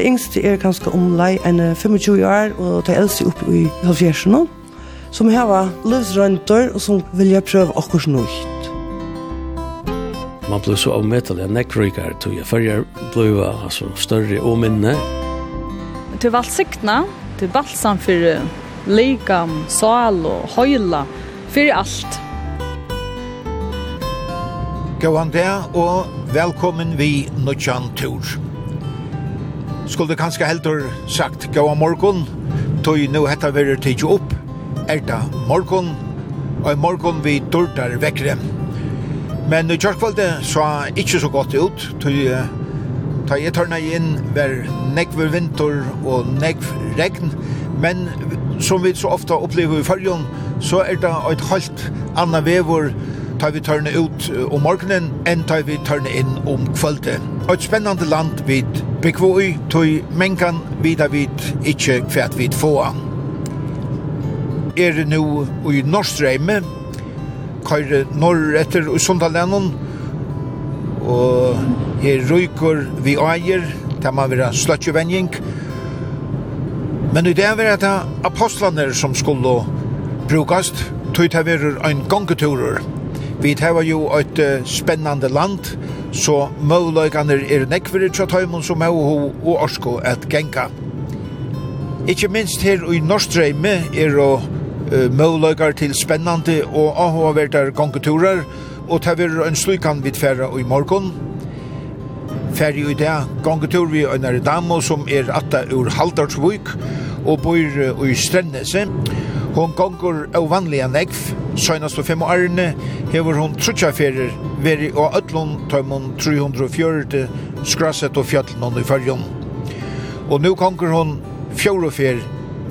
Det yngste er ganske omlai enn 25 år, og det eldste oppe i halvfjersen, som har livsrøntor, og som vilja prøve akkurat nøyt. Man blir så avmettelig av nekvrykar, tog jeg før blev altså, større og minne. Til valgsiktene, til balsam for likam, sal og høyla, for alt. Gåan der, og velkommen vi nødjan Tur skulle kanskje heldur sagt gaua morgon, tog nu hetta verur tidsi opp, erta morgon, og morgon vi dårdar vekkere. Men i kjørkvalde sa ikkje så godt ut, tog ta jeg tørna inn ver nekv vinter og nekv regn, men som vi så ofta opplever i fyrjon, så er det et halvt anna vevor tar vi tørne ut om morgenen, enn tar vi tørne inn om kvöldet. Og et spennende land vid Bekvoi, tog mengan vida vid ikkje kvært vid fåa. Er nu i Norstreime, køyre norr etter i Sundalennon, og her røyker vi eier, der man vil ha sløtjevenjing. Men i det er det apostlaner som skulle brukast, tog det være en gangeturer. Vi tar jo et uh, spennende land, så møvløkene er nekvere til tøymon som er ho og orsko at genka. Ikke minst her i Norstreime er jo uh, til spennende og avhåverter gongeturer, og tar vi en slukan vid færa i morgon. Færi i dag gongetur vi øynar damo som er atta ur Haldarsvuk og bor i Strennese. Hon gongur av vanliga nekv, søgnast og fem årene hever hon trutja ferir veri og ötlun tøymon 340 skrasset og fjallnon i fyrjon. Og nu gongur hon fjorofer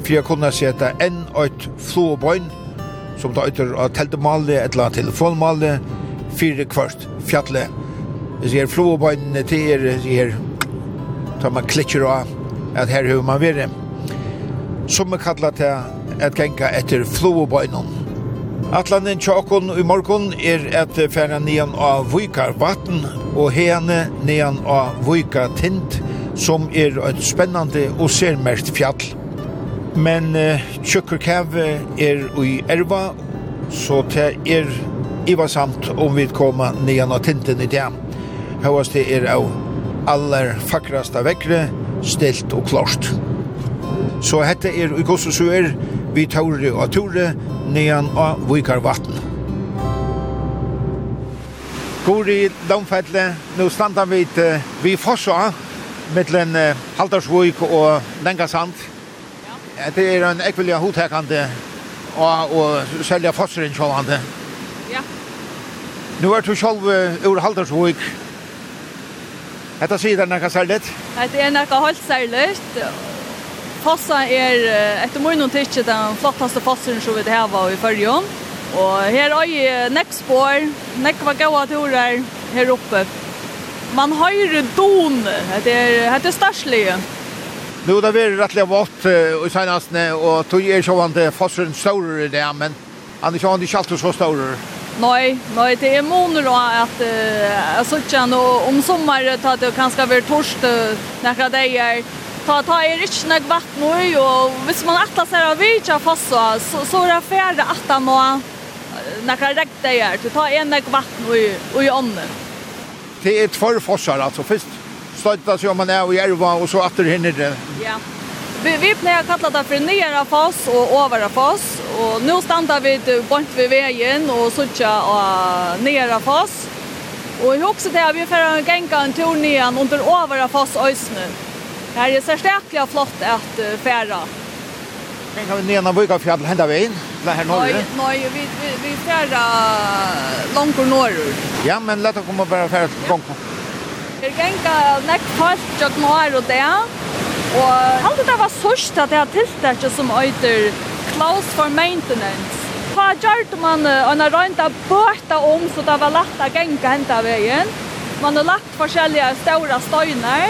for å kunne seta enn et flåbøyn som da ytter av teltemale etla telefonmale fire kvart fjallet. Jeg er flåbøynene til er, det er tar man klikker av at her hur man vire. Som er kallat til at genka etter flåbøynen. Atlanen tjokon i morgon er at færa nian av Vujkar vatten og hene nian av Vujkar tint, som er et spennande og særmert fjall. Men uh, Tjøkkerkav er ui erva, så det er ivarsamt om vi koma nian av tinten i dag. Høyast det er av aller fakrasta vekkere, stilt og klart. Så hette er i Kossosuer, er vi tåre og tåre nedan av Vikar vatten. Gori Domfettle, nå standa vi til vi Fossa, mittlen Haldarsvik og Lengasand. Det er en ekvillig hotekande og, og selja Fosseren sjålande. Ja. Nu er du sjálv ur Haldarsvik. Hetta sidan nakka særligt? Det er nakka holdt særligt, Fossa er etter mye noen tidsje den flottaste fossen som vi har i Førjon. Og her er jeg nekk spår, nekk var gode turer her oppe. Man høyre don, det er, det er størselig. Nå er det er rettelig vått uh, i senastene, og tog er sånn at fossen større i det, men han er sånn ikke alltid så større. Nei, nei, det er måneder då att uh, jag såg och om sommeren tar det kanske vært torst når det er ta ta er ikke nok vatten nu og hvis man atla seg av vitja fast så så er det færre at han må rekt det er til ta en nok vatten og i ånden. Det er två fossar alltså först støtta seg om man är i erva och så atter hinner det. Ja. Vi vi plejer kalla det för nere foss och övre foss och nu stannar vi bort ved vägen och söker og nere fas. Och jag också det vi får en gänga en tur nyan under övre foss øysene Det här är stäckligt flott att uh, färra. Men kan vi nena vika fjäll hända vägen? Det här norr? Nej, nej vi, vi, vi färra långt norr. Ja, men låt oss komma bara börja gång på. Det gänga näck fast jag norr och där. Och allt det var sörst att det har tilltäckt som öter Klaus for Maintenance. Pa gjort man en rönta båta om så det var lätt att gänga hända vägen. Man har lagt forskjellige stora stöjner.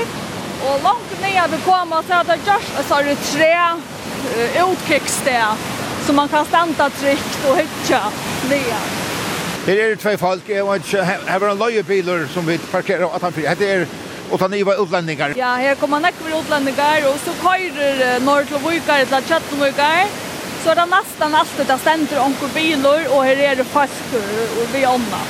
Og langt nye vi kom så er det just så er det tre uh, utkikkssted som man kan standa trygt og hytja ned. Her er det tvei folk, jeg vet ikke, her var en løyebiler som vi parkerer og at han fyrir. Her er Och han var utlänningar. Ja, her kommer han ekkur utlendingar, og så køyrer norr til Vukar, til Kjettenvukar, så er det nesten alltid det stender onker biler, og her er det folk og vi ånda.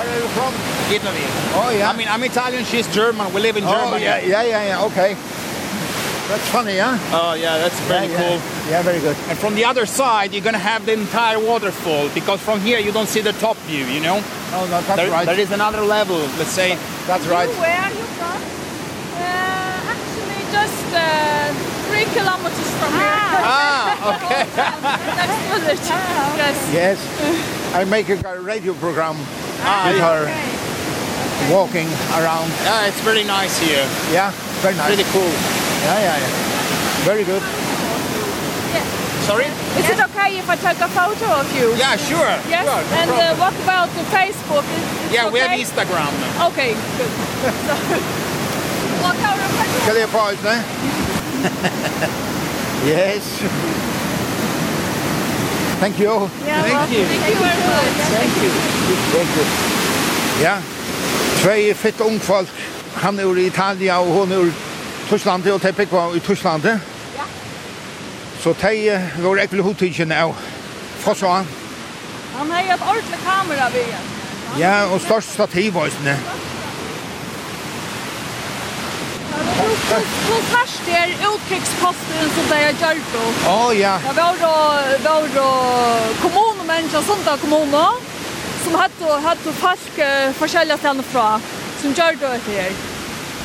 Where are you from? Italy. Oh, yeah. I mean, I'm Italian, she's German. We live in oh, Germany. yeah, yeah, yeah, yeah, okay. That's funny, huh? Oh, yeah, that's very yeah, cool. Yeah, very good. And from the other side, you're going to have the entire waterfall because from here you don't see the top view, you know? Oh, no, that's there, right. There is another level, let's say. That's right. Where are you from? Uh, actually, just uh, three kilometers from here. Ah, okay. Next village. Yes. Yes. I make a radio program ah, with her walking around. Yeah, it's very nice here. Yeah, very nice. Pretty cool. Yeah, yeah, yeah. Very good. Sorry? Is it okay if I take a photo of you? Yeah, sure. Yes? Sure, no and uh, what about the Facebook? Is, is yeah, okay? we have Instagram. Okay, good. so, what kind of... Can you pause, no? yes. Thank you. Yeah, thank, well, you. thank you. Very much. Thank you. Thank you. Ja. Tvei fitt ung folk. Han er i Italia og hon er i Tyskland og te pikva i Tyskland. Ja. Så te var ekkel hotigen av Fossa. Han har et ordentlig kamera ved. Ja, og størst stativ også. det. Hon svärst är utkrigsposten som det jag gör då. Åh ja. Det var då, var då kommuner, människor, sånt där kommuner som hade, hade folk uh, forskjelliga ställen fra som gör då det här.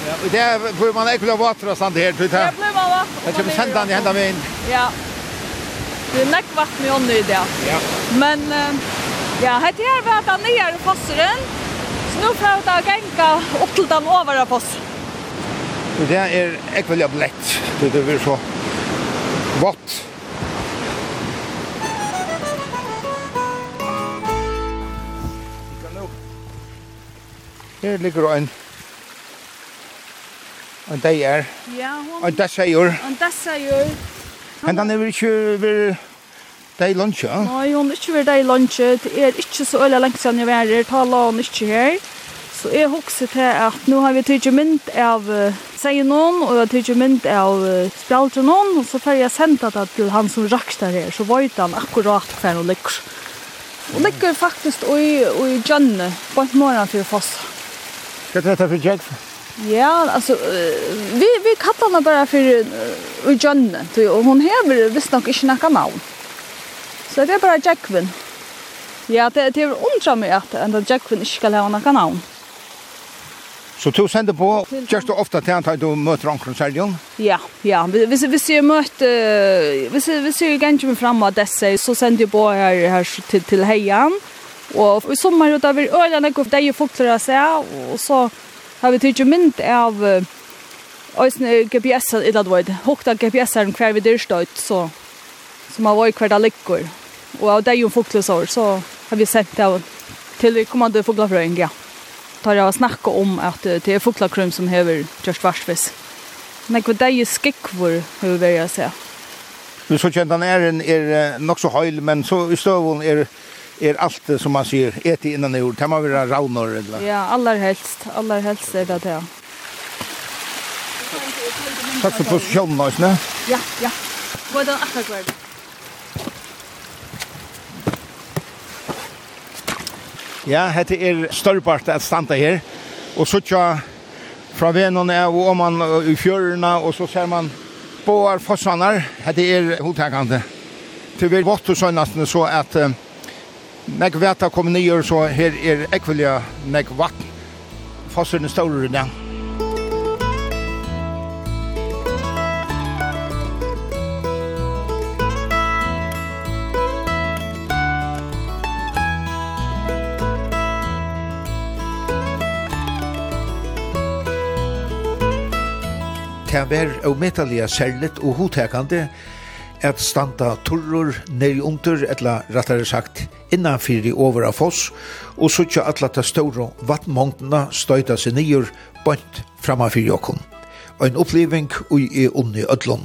Ja, och det blir man ekkert av vatten och sånt här. Det blir man vatten. Jeg kommer senda den i hendene min. Ja. Det er nekk vatten i ånden i det. Ja. Men ja, hette her här at han nere i fosseren. Så nå får jeg ta genka opp til den over av fosseren. Og det er ikke veldig blekt, det det blir så vått. Her ligger en en deg er. Ja, hun... En dasseier. En gjør... Men den er vel ikke vel deg lunsje? Nei, hun er ikke vel deg i lunsje. Det er ikke så øyelig lenge siden jeg var her. Ta la hun ikke her. Så jeg husker til at nå har vi tidlig mynd av uh, seien noen, og jeg tidlig mynd av uh, spjalt noen, og så får jeg sendt det til han som raks der her, så vet han akkurat hva han ligger. Og ligger faktisk i, i Jønne, på en morgen for foss. Hva er dette for Jønne? Ja, altså, uh, vi, vi kallar henne bare for uh, Jønne, og hun hever visst nok ikke noe navn. Så det er bare Jønne. Ja, det, det er undra mig at enda Jackvin ikke skal ha noe navn. Så du sender på, kjørst du ofte til at du møter omkring selgen? Ja, ja. Hvis, hvis jeg møter, hvis, hvis jeg ganger meg frem av disse, så sender jeg på her, her til, til heien. Og i sommer da vi øyne nekko for deg og folk til å se, og så har vi tidlig mynd av Øysene GPS-en i det vøyd. Hokta GPS-en hver vi dyrstøyt, så som har vært hver dag ligger. Og av deg jo folk til å så har vi sendt det til kommande fuglafrøyng, ja tar jag snacka om att det är fåglar som häver just varsvis. Men vad det är skickvor hur vill jag säga. Nu så känner han är en är nog så höjl men så i stövon är är allt som man ser ätit innan i ord. Kan man vara raunor eller? Ja, allra helst. Allra helst är det det. Tack för positionen, ne? Ja, ja. Gå då, akkurat. Ja, hette er størrebart at standa her. Og så tja fra venene og om man i fjørene, og så ser man boar fossanar. Hette er hotekande. Til vi vått og søgnastene så at uh, nek veta kom nyer, så her er ekvelja nek vatten. Fosserne større den. det var avmetalliga særligt og hotekande at standa turrur nei under, etla rattare sagt, innanfyrir over av foss, og suttja atla ta stóru vattmongtena støyta seg nyer, bant framanfyrir fyrir Og en oppleving ui i unni ödlon.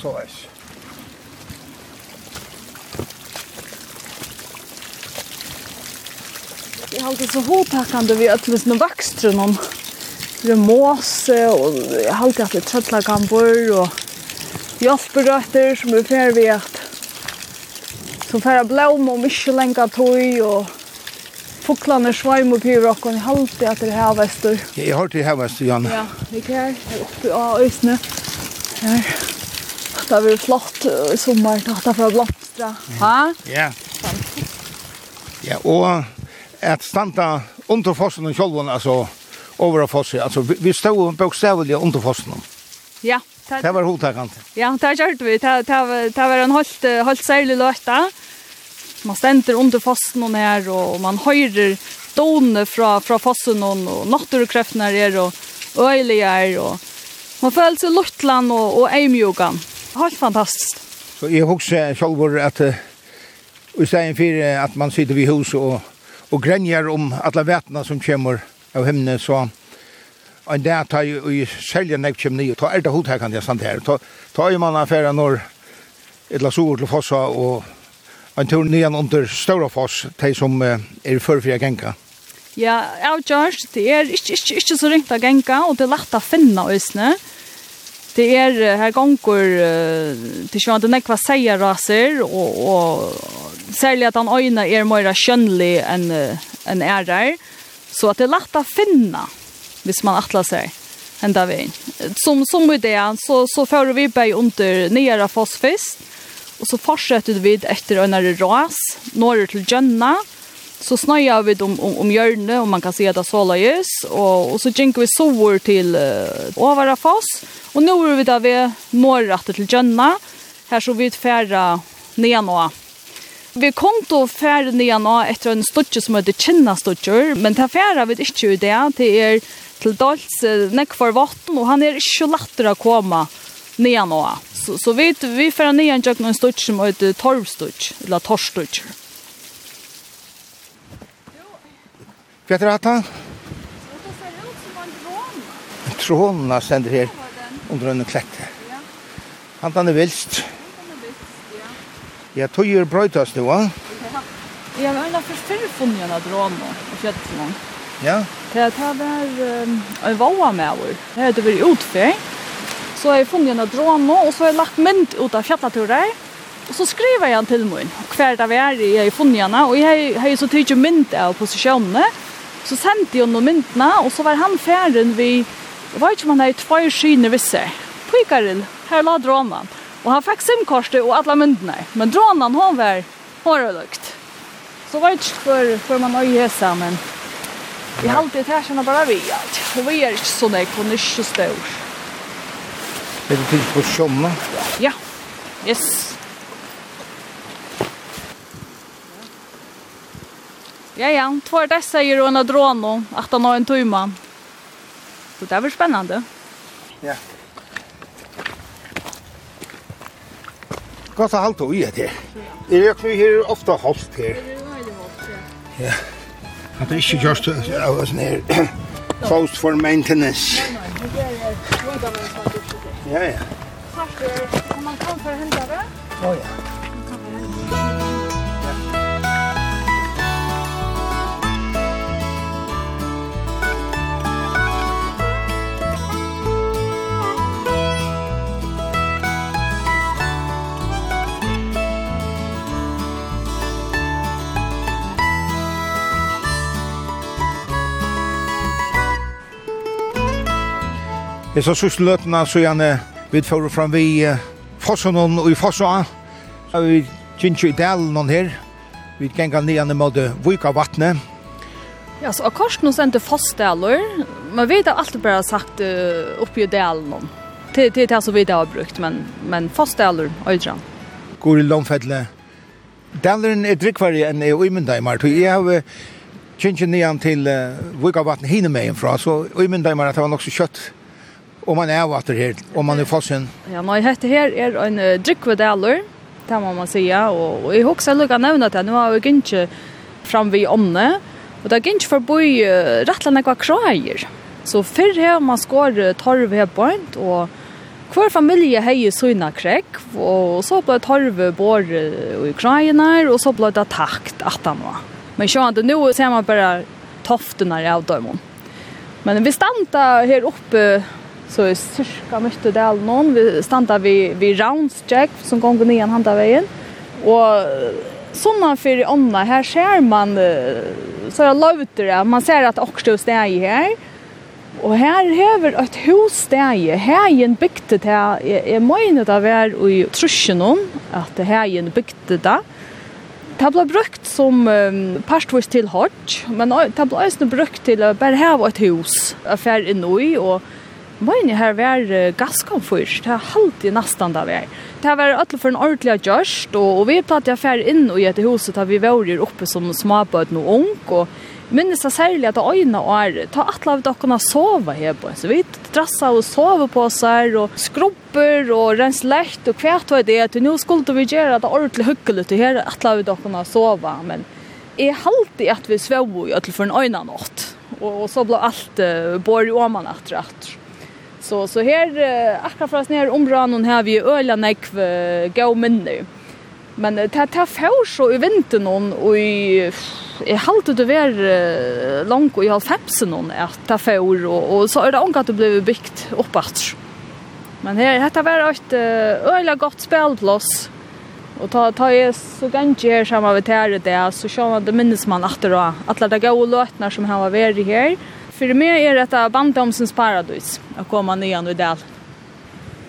Så eis. Jeg har alltid så hotakkende vi at hvis med vakstrunnon. noen det måse, og jeg har alltid hatt litt trøttlakamper, og hjelperøtter som er ferdig ved at som fer blom og mye lenger tog, og fuklene sveim og pyr og jeg har alltid hatt det her Ja, Jeg har alltid her vestur, Jan. Ja, ikke her, her oppe av øsene. Her. Det har vært flott i sommer, det har vært blomstra. Ha? Ja. Ja, og at standa under fossen og kjolven, altså, over av fossen. Alltså vi, vi stod bokstavligen under fossen. Ja. Det var hotakant. Ja, det gjorde vi. Det, det, det var en holdt, holdt særlig løte. Man stender under fossen her, og man hører donene fra, fra fossen, og natterkreftene er, og øyelige er, og man føler seg luttland og, og eimjogan. Helt fantastisk. Så jeg husker selv at uh, i stedet for at man sitter ved hus og, og grenjer om alle vetene som kommer, av himmelen, så en dag tar jeg i selger nek kjem nye, ta er det hod her kan jeg stand her, ta, ta i mann affæra når et la sur til fossa og en tur nyan under ståra foss, de som er førfri genka. Ja, ja, George, det er ikke, ikke, ikke så ringt av genka, og det er lagt å finne øsne. Det er her gonger til sjøen det nekva seier raser, og, og særlig at han øyne er mer skjønnelig enn en ærer. En Så att det är lätt att finna hvis man attlar sig ända vägen. Som, som idé så, så får vi börja under nere fosfist och så fortsätter vi efter en ras. Norr till Jönna så snöjar vi om, om, om hjörne om man kan se det så lös och, och så gick vi sår till uh, Ovarafoss och nu är vi där vi norr till Jönna här så vi utfärda nedanå Vi kom til å fære nye nå etter en stodje som heter Kina studier, men det fære vi ikke i det, det er til dals nekk for vatten, og han er ikke lettere å komme nye nå. Så, så vi, vi fære nye en jøkken en studie som heter Torvstudie, eller Torvstudie. Hva er det her? Det ser ut som en trån. Trånene sender her under en klette. Han er vilst. Ja. Ja, tøyer brøytas nu, va? Ja, men Jeg har enda først fyrre funnet en av drone og kjøttene. Ja? Det har vært en våa med over. Det har vært utføring. Så har jeg funnet en av drone, og så har jeg lagt mynd ut av fjattaturer. Og så skriver jeg til meg hver det er i jeg har funnet henne, og jeg har så tydelig mynd av posisjonene. Så sendte jeg noen myndene, og så var han ferdig vi... jeg vet ikke om han har tvær skiner visse. Pykaren, her la dronen. Og han fikk simkortet og alle myndene. Men dronen, han var hårløkt. Så var det ikke for, for man øye men... Vi halte det her kjenner bare vi alt. Og vi er ikke så nek, hun er ikke stor. Er det til på sjånne? Ja. Yes. Ja, ja. Två dessa gör hon en dra nu. Att han har en tumma. Så det är väl spännande. Ja. Hva er alt og i det her? Jeg vet vi her ofte holdt her. Ja. At det ikke gjørs til å sånn her closed for maintenance. Ja, ja. Takk, man kan forhende det. Å ja. Man det. Det så sørste løtene, så gjerne vi får fram vi Fossån og i Fossån. Vi kjenner i delen her. Vi ganger ned mot Vika vattnet. Ja, så akkurat nå sendte fastdeler. Man vet at alt bare sagt uh, oppi i delen. Det er det som vi da har brukt, men, men fastdeler, Øydran. Går i Lomfedle. Delen er drikkvarig enn jeg og imynda i Mart. Jeg har kjent nian til uh, Vika vattnet hine meg fra, så imynda i Mart, at det var nok så kjøtt Og man er vatter her, og man er fossen. Ja, nei, hette her er en uh, drikkvedeler, det må man säga. Og, og jeg husker lukka nevna til, nå har vi ikke fram vid omne, og det er ikke forbi uh, rettelig nekva krajer. Så før her man skår uh, torv her bort, og hver familie heier søyna krekk, og så ble torv bor uh, i krajene, og så ble det takt at han var. Men sjåan, nu ser man bare toftene av dømmen. Men vi standa her oppe, uh, Så i cirka møtte del all noen. Vi standa vi, vi rounds check, som går nyan handa veien. Og sånne for ånda her ser man så jeg lovte det. Man ser at også steg her. Og her hever et hus steg. heien bygde det. Jeg, jeg mener det var i trusjen om at heien bygde det. Det ble brukt som um, parstvis til hodj, men det ble også brukt til å bare heve et hus, affær inn i, og Mine her var gasskomfyr, det er alltid nesten det var. Det var alle for en ordentlig gjørst, og, og vi platt jeg fer inn i et huset da vi var oppe som småbød og ung, og minnes jeg særlig at øynene er, ta alle av dere sove her på, så vi drassa og sove på seg, og skrubber og rens lett, og kvært var det, og nå skulle vi gjøre det ordentlig hyggelig til her, alle av dere sove, men jeg halte at vi svevde i alle for en øyne natt, og, og så ble alt uh, bor i åmene etter etter. Så så här akkurat från ner områden och här vi öla nekv gå minne. Men det tar för så i vinter någon och i jag hållt det var långt och i halvfemsen någon är ta för och, och så är det angat att det blev byggt uppåt. Men här detta var ett öla gott spelplats. Och ta ta är så ganska här samma det här det så kör man det minns man åter då. Alla de goda låtarna som har varit här. För mig är detta banddomsens paradis att komma ner i del.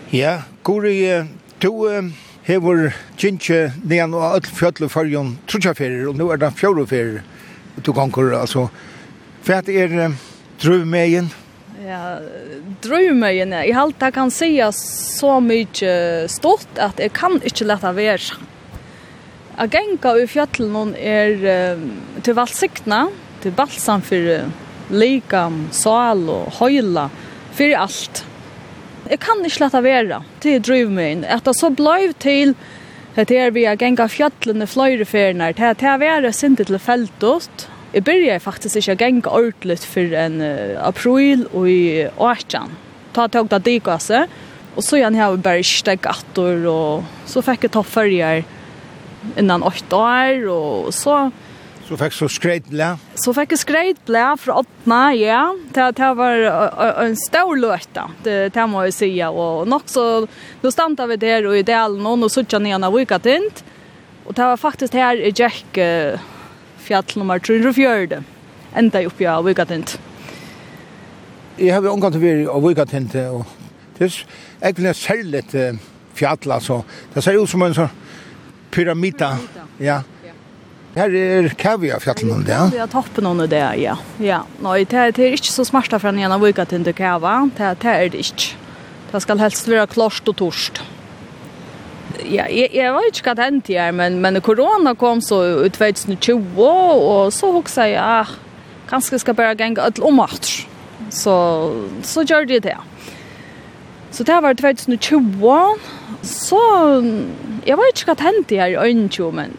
Ja, Guri, du hever kjentje nedan og alle fjøtle fargen trutjaferir og nu er det fjøreferier du ganger, altså. For at er drøvmeien? Ja, drøvmeien, jeg halte det kan sige så mycket stort at jeg kan inte leta vera. A genga i fjøtlen er til valgsiktene, til balsam for likam, sal og høyla, fyrir alt. Jeg kan ikke lette være til å drive meg inn. At Etter så bløyv til at jeg er vi har genga fjallene flere feriene, til at jeg være sintet til feltet. Jeg begynte faktisk ikke å genga ordentlig for en april og i åkken. Ta tog da de gasse, og så igjen har vi bare steg atter, og så fikk jeg ta følger innan åtte år, og så Så fikk så skreit blæ? Så fikk jeg skreit blæ fra åttna, ja. Det, det var en stor løte, det, det må jeg si. Og nok så, nå standa vi der og i delen, og nå sutja nyan av vikatint. Og det var faktisk her i Jack fjall nummer 304, enda oppi av vikatint. Jeg har omgått vi av vikatint, og det er egentlig særlig fjall, altså. Det ser ut som en sånn pyramida. Ja, Her er kavia av fjallen om det, ja? Vi har toppen under det, ja. ja. Nå, det er, det er ikke så smarta fra en av vika til det kava. Det, det er det ikke. Det skal helst være klart og torst. Ja, jeg, jeg vet ikke hva det hendte her, men, men korona kom så i 2020, og så huksa jeg, ja, kanskje skal bare genge et omhatt. Så, så gjør de det. Så det var 2020, så jag vet inte vad hänt i här i men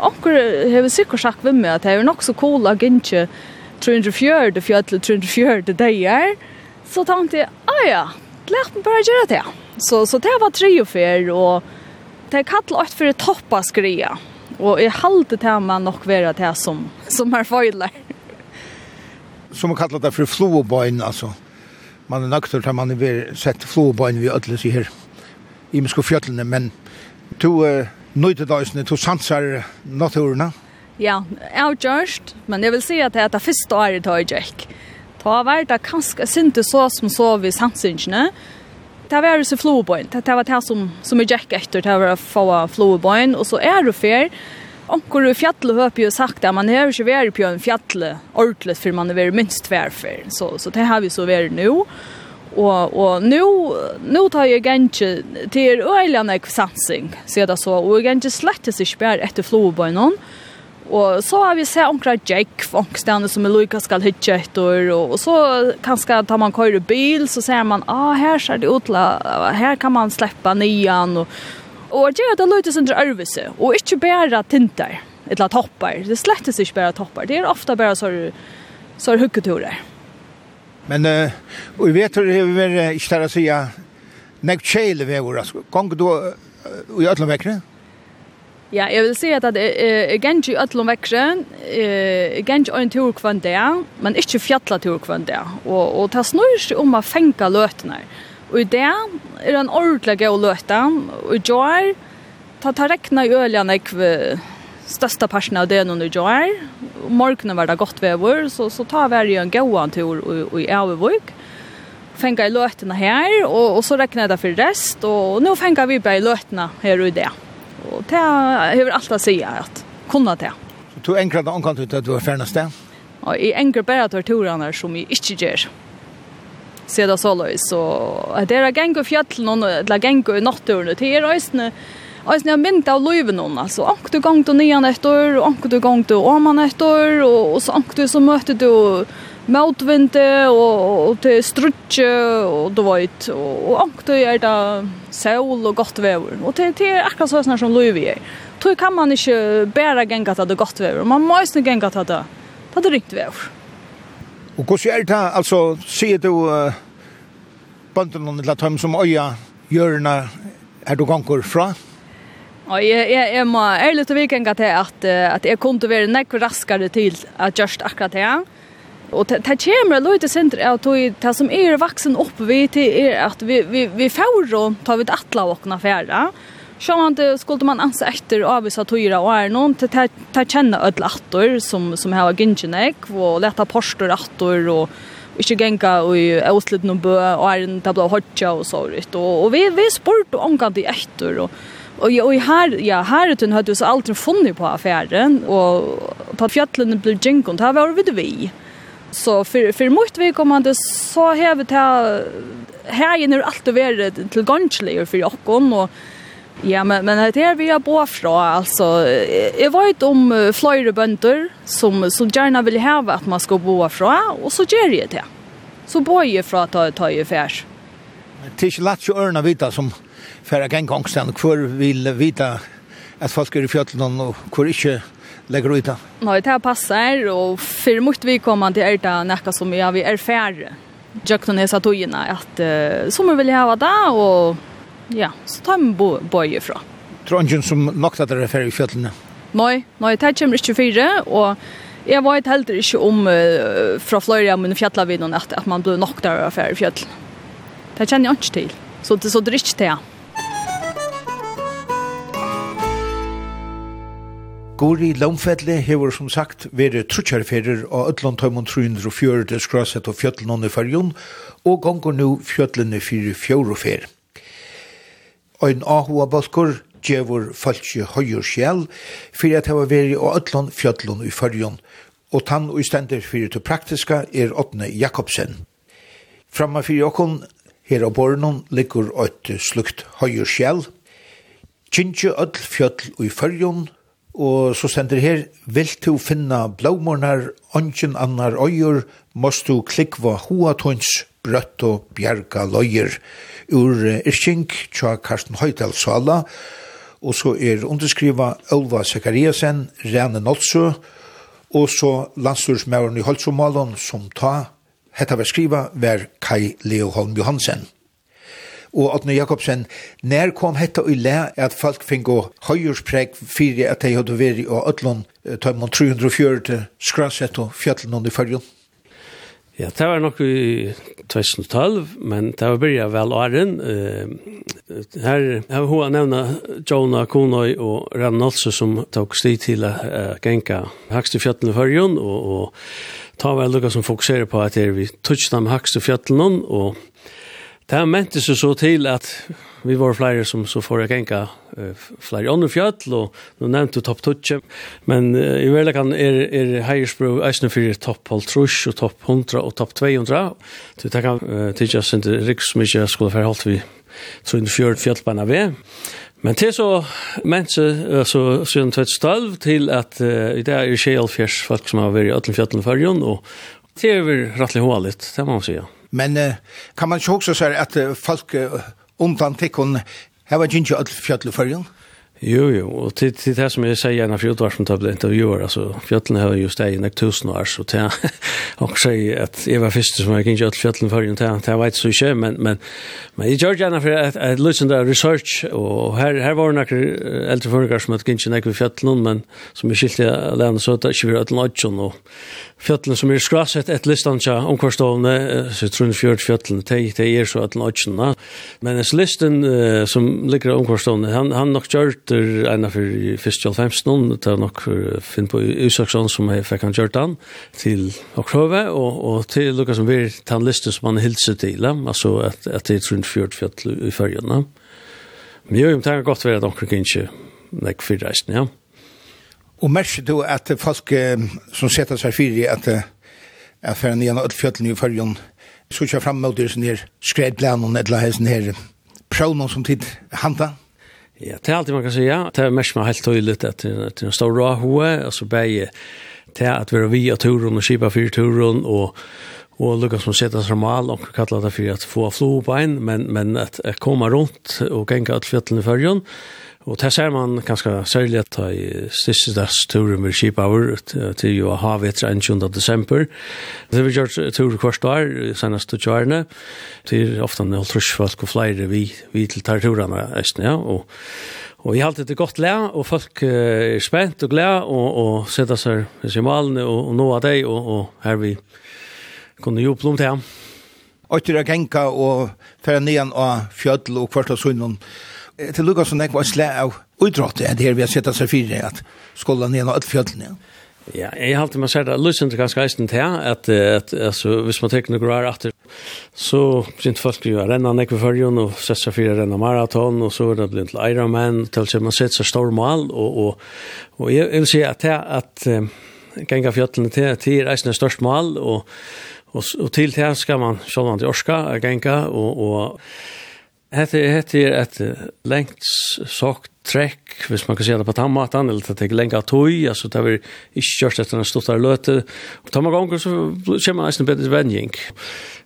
onkel har säkert sagt vem med att det är nog så cool att inte 304 det fjärde 304 det där så tänkte jag ah ja lärt mig bara göra det. Så så det var tre och fyra och det kallar åt för toppa skria. Och i halt det man nog vara det som som har fejlar som man kallar det för flowbine alltså man är nökter där man är sett flowbine vi ödles i här i Misko fjøtlene, men to uh, nøyde nøydedøysene, to sansar naturene. Ja, jeg har gjørst, men jeg vil si at det er det første året da jeg Det har vært det kanskje sinte så som så vi sansingene. Det var så flobøyen, det var det som, som jeg gikk etter, det var å få flobøyen, og så er det fer, Onkur i fjallet høper jo sagt at man har ikke vært på en fjallet ordentlig for man har vært minst tverfer. Så, så det har vi så vært nå. No. Og, og nu, nu tar jeg gengje til øyelene sansing, sier det så, og jeg gengje slettes ikke bare etter flobøynen, Og så har vi sett omkring Jake, onkstene som er lykka skal hitje etter, og så kanskje tar man køyre bil, så ser man, ah, her ser det ut, her kan man släppa nian, og, og det gjør det lykkes under ærvise, og ikke bare tinter, eller toppar, det slettes ikke bare toppar, det er ofta bare så, så hukketurer. Men uh, vi vet hur det är inte där att säga nek vi vegur, altså. Gång du uh, i öllum vekkene? Ja, jeg vil si at jeg gjenk i öllum vekkene, jeg gjenk en tur kvann det, men ikke fjalla tur kvann det. Og, og det snur seg om å fenga løtene. Og i det er en ordentlig god løte, og i jar, ta ta rekna i øljene jeg största parten av det nu gör. Morgonen var det gott väder så så tar vi en gåan tur i i Älvevik. Fänga i lötena här och och så räknar det för rest och nu fänga vi på i lötena här och det. Och det har allt att säga att kunna det. Så du enkla då omkant ut att du är färnas där. Och i enkla bara tar turarna som i inte gör. Så det så så det är gäng och fjällen eller det är gäng och naturen det är rösne alltså jag minns av löven någon alltså ankt du gång då nian ett år och ankt du gång då Åman man ett år och så ankt du så mötte du motvinte og och till strutje og du vet og ankt du er da sol og godt vever og til, til er akkurat sånn såna som löven er. Tog kan man ikke bare genga til det godt vever Man må måste genga til det til det riktigt vever og hvordan er det altså sier du uh, bøndene til at de som øya hjörna er du ganger fra Og jeg, jeg, jeg må ærlig til vikenga til at, at jeg kunne være nekk raskere til at gjørst akkurat det. Og det kommer litt i senter at det som er vaksen opp vi til er at vi, vi, vi får og tar vi et atle av åkne fjerde. Så man det skulle man anse etter avvisa tøyra og er noen til å kjenne ødel atter som, som har gynnsinnek og leta porster atter og ikke genka i Østlid noen bø og er en tabla hodja og så vidt. Og, og vi, vi spurte omgang til etter og Och jag och här ja här utan hade oss alltid funnit på affären och på fjällen blev jinkon där var vi det vi. Så för för mot vi kommande så har vi ta här är nu allt och vara till gångsle för jockon och Ja, men, men det er vi har bra fra, altså, jeg vet om flere bønder som, som gjerne vil heve at man skal bo fra, og så gjør jeg det. Så bor jeg fra ta, ta i færs. Det er ikke lett å ørne vite som för att kan gångstan kvar vill vita att folk är i fjällen och kvar inte lägger ut. Nej, det här passar och för mycket vi kommer till ärta näka som ja, vi är färre. Jag kunde hesa tojina att uh, som vill ha där och ja, så tar man bo, ifrån. fra. Trondjen som nokta det er ferdig i fjøtlene? Nei, nei, det kommer ikke fire, og jeg vet heller ikke om uh, fra Fløyre og mine att, at, at man blir nokta der er i fjøtlene. Det kjenner jeg ikke til, så, så det er ikke det. Gori Lomfelli hever som sagt verið trutjarferer á öllum tæmum 340 skrasett og fjöllun under fyrjun og gongur nu fjöllunni fyrir fjórufer. Ein ahua balkur djevur falski høyur sjæl fyrir at hava verið og öllum fjöllun i fyrjun og tann og stendur fyrir til praktiska er Otne Jakobsen. Framma fyrir okkon her á borunum liggur eit slukt høyur sjæl Kynntje öll fjöll i fyrjun og så sender her, vil du finna blåmornar, ongen annar øyer, måst du klikva hoatons, brøtt og bjerga løyer, ur Irskink, tja Karsten Høydal Sala, og så er underskriva Olva Sekariasen, Rene Nolsø, og så landstyrsmæren i Holtsomalen, som ta, hetta var skriva, var Kai Leo Holm Johansen og Atne Jakobsen, när kom hetta i le at folk fingo høyurspreg fyrir at de hadde veri og ötlun tøymon 340 skrasett og fjallen under fyrjon? Ja, det var nok i 2012, men det var byrja vel åren. Uh, her har hun har nevna Jonah Konøy og Rann Nolse som tok sti til uh, genka hakst i fjallen i fyrjon, og, og ta vel lukka som fokuserer på at det er vi touchdam hakst i fjallen, og Det har mente seg så til at vi var flere som så får jeg enka flere andre fjall, og nå nevnte du topp tutsi, men uh, i kan er, er heiersbro eisne fyrir topp halv trus, og topp 100 og topp 200, så det kan uh, tidsa sin til riks som ikke skulle være holdt vi 304 fjallbeina vi. Men til så mense, så siden 2012, til at uh, i dag er 64 folk som har vært i 18 fjallene fyrjon, og det er vi rettelig hålet, det må man sige. Ja. Men uh, kan man sjoksa seg at uh, folk uh, undan tikkun heva gynnsi öll fjallu fyrjun? Jo, jo, og til, til det som jeg sier gjerne for fjordvar som tar ble intervjuer, altså fjøtlene har jo steg i nek tusen år, så det er og sier at jeg var første som jeg kan til fjøtlene før, det er veit så ikke, men, men, men jeg gjør gjerne for at jeg lytter til research, og her, her var nek eldre føringar som jeg kan ikke nek ved fjøllene, men som jeg skilte jeg lærne så det er ikke vi var ødelen og fjöllene som er skrasett et listan tja omkvarstående, så jeg tror fjørt fjöllene, det de er så atlan åtsjena. Men es listan uh, som ligger omkvarstående, han, han nok gjørt er av for fyrst til 15, det er nok for Finn på Usaksson som jeg fikk han gjørt han til å Okrove, og, og til lukka som vi tann listan som han hilser til, altså at, at det er tror fjørt fjöllene i fyrjene. Men jo, det er godt være at omkring ikke nek fyrreisen, ja. Og merker du at folk eh, som setter seg fyrir at jeg fyrir nian av fjöllin i fyrjun så kjær fram mot dyrsen her skredplanen eller hessen her prøvnum som tid handa? Ja, det er alltid man kan säga. Det er mest man helt tydligt at det er en stor råhoe, altså bæg til at vi er via turen og skipa fyrir turen og Og Lukas som setter seg mal, og kallar det for at få flo på en, men, men at, at koma rundt og genga alt fjallene i fyrjun, Og det ser man ganske særlig at i siste dags turen med Kipauer til jo ha vetra 21. desember. Det vi gjort tur hvert år, senest til kjørene, til ofte en halvtrus folk og flere vi, vi til tar turene eisen, ja, og Og jeg alltid det godt lær, og folk er spent og glad, og, og sitter seg i malene, og, og nå av deg, og, og her vi kunne jo plom til ham. Og til å genka og fære nyan av fjöll og kvart kvarta sunnen, til lukka som nek var slæ av utrådte, det her vi har sett seg fyrir at skolan ned og fjøllene. Ja, jeg har alltid med seg det, løsende ganske eisen til, at, at altså, hvis man tekker noe rar etter, så begynte folk jo å renne nek nekve førjen, og sette seg fyrir renne maraton, og så er det blitt til Ironman, til at man sett seg stor mal, og, og, og jeg vil si at det at um, genga fjøllene til, til er eisen er størst mal, og, og, og til det skal man sjålvandig orska, genga, og, og Hette er hette er et lengt sagt trekk, hvis man kan se det på tammatan, eller det er lengt tøy, altså det er ikke kjørst etter en stortare løte. Og tar man ganger så kommer man nesten bedre vending.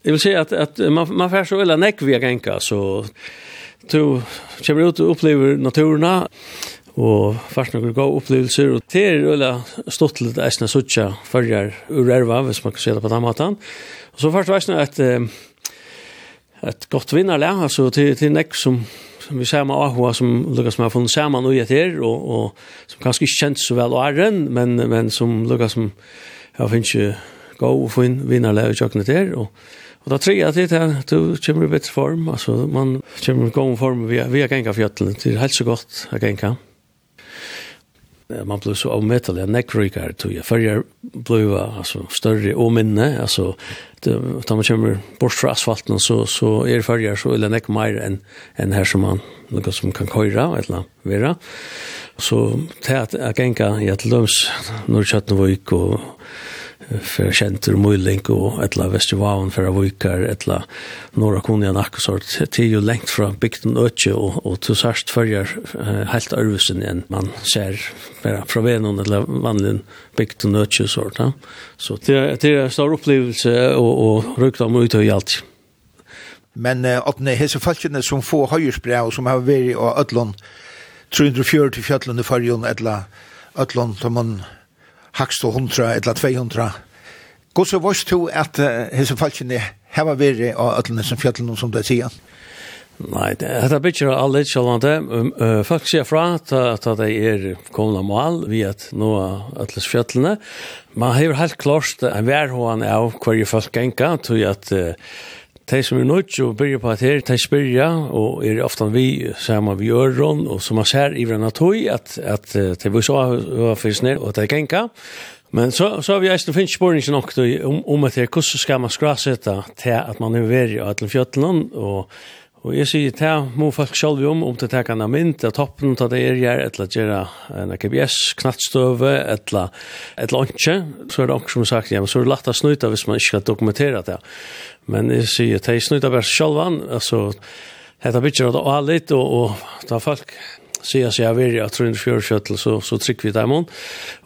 Jeg vil si at, at man, man får så veldig nekk via genka, så du kommer ut og opplever naturena, og først noen gode opplevelser, og det er veldig stort litt eisne suttja fyrir ur erva, hvis man kan se det på tammatan. Og så først veisne at... Eh, ett gott vinnarlag alltså till till näck som som vi ser med Ahua som Lucas har funnit samman och här och och som kanske inte känns så väl Arren men men som Lucas som jag finns ju gå och få in vinnarlag och chocka där och Och då tror jag att det är du kommer i bättre form. Alltså man kommer i form via, via gänga fjötlen. Det är helt så gott att gänga man blev så avmättelig, nekkrykare tog jag. Färger blev alltså, större och minne, alltså det, när man kommer bort från asfalten så, så är det färger så eller nekk mer än, än här som man något som kan köra eller vara. Så det att jag gänga i att löms Norrköttnevik och för center Mulling och ettla Västervaun för att vikar ettla norra kunjan akkurat till ju längt från bygden ötje och och till särskilt följer helt örvesen än man ser bara från vännen eller vanligen bygden ötje sort ja. Så det det är en stor upplevelse och och rykta om ut och allt men att ni hesa falskene som får höjersbrev som har varit och öllon 340 fjallen i förjon ettla öllon som man hakst og hundra, etla 200. Gå så vårst to at hese falskene heva veri av ötlene som fjallene som det sier? Nei, det er bittjer av alle kjallande. Folk sier fra at det er kommende mål vi at nå er atles fjallene. Man har helt klart en verhoan av hver folk genka, tog at de som er nødt til å begynne på at her, de spyrja, og er ofte vi sammen vi øron, og som man ser i hverandre tog, at, at de vil så ha fyrst ned, og at de genka. Men så, så har vi eisen finnes spørning nok om, om at her, hvordan skal man skrasette til at man er veri av alle fjøtlen, og Og jeg sier til må folk selv om, om til tekene mynd, til toppen, til det er gjør, eller gjøre en KBS, knattstøve, eller, eller ikke, så er det også som sagt, ja, men så er det lagt å snuta hvis man ikke skal dokumentere det. Men jeg sier til jeg snuta bare selv, altså, Hetta bitjar at alit og og ta folk sier seg av er tror rundt fjørkjøttel, så, så trykker vi där mon